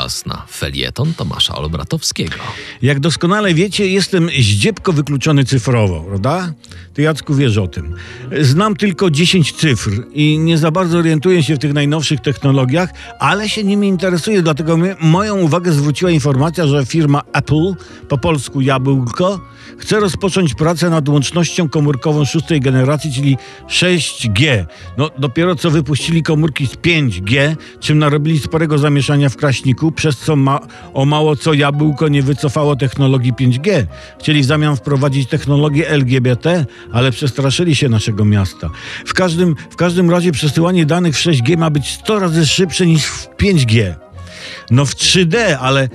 Czas na felieton Tomasza Olbratowskiego. Jak doskonale wiecie, jestem zdziepko wykluczony cyfrowo, prawda? Ty, Jacku, wiesz o tym. Znam tylko 10 cyfr i nie za bardzo orientuję się w tych najnowszych technologiach, ale się nimi interesuję, dlatego moją uwagę zwróciła informacja, że firma Apple, po polsku jabłko, chce rozpocząć pracę nad łącznością komórkową szóstej generacji, czyli 6G. No, dopiero co wypuścili komórki z 5G, czym narobili sporego zamieszania w Kraśniku, przez co ma, o mało co jabłko nie wycofało technologii 5G. Chcieli w zamian wprowadzić technologię LGBT, ale przestraszyli się naszego miasta. W każdym, w każdym razie przesyłanie danych w 6G ma być 100 razy szybsze niż w 5G. No w 3D, ale e,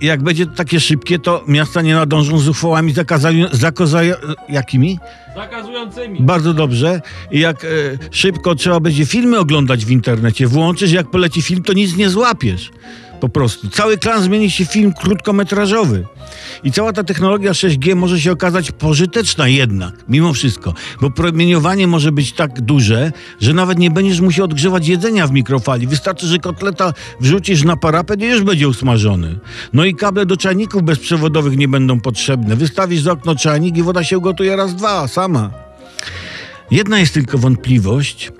jak będzie takie szybkie, to miasta nie nadążą z uchwałami zakazami, zakoza, jakimi? Zakazującymi. Bardzo dobrze. I jak e, szybko trzeba będzie filmy oglądać w internecie, włączysz, jak poleci film, to nic nie złapiesz. Po prostu. Cały klan zmieni się w film krótkometrażowy. I cała ta technologia 6G może się okazać pożyteczna jednak, mimo wszystko, bo promieniowanie może być tak duże, że nawet nie będziesz musiał odgrzewać jedzenia w mikrofali. Wystarczy, że kotleta wrzucisz na parapet już będzie usmażony. No i kable do czajników bezprzewodowych nie będą potrzebne. Wystawisz za okno czajnik i woda się ugotuje raz, dwa, sama. Jedna jest tylko wątpliwość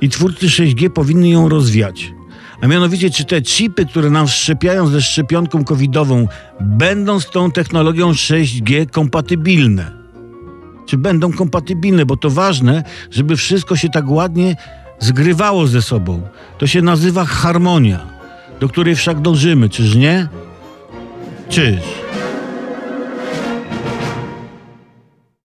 i twórcy 6G powinni ją rozwiać. A mianowicie, czy te chipy, które nam wszczepiają ze szczepionką covidową, będą z tą technologią 6G kompatybilne? Czy będą kompatybilne? Bo to ważne, żeby wszystko się tak ładnie zgrywało ze sobą. To się nazywa harmonia, do której wszak dążymy, czyż nie? Czyż?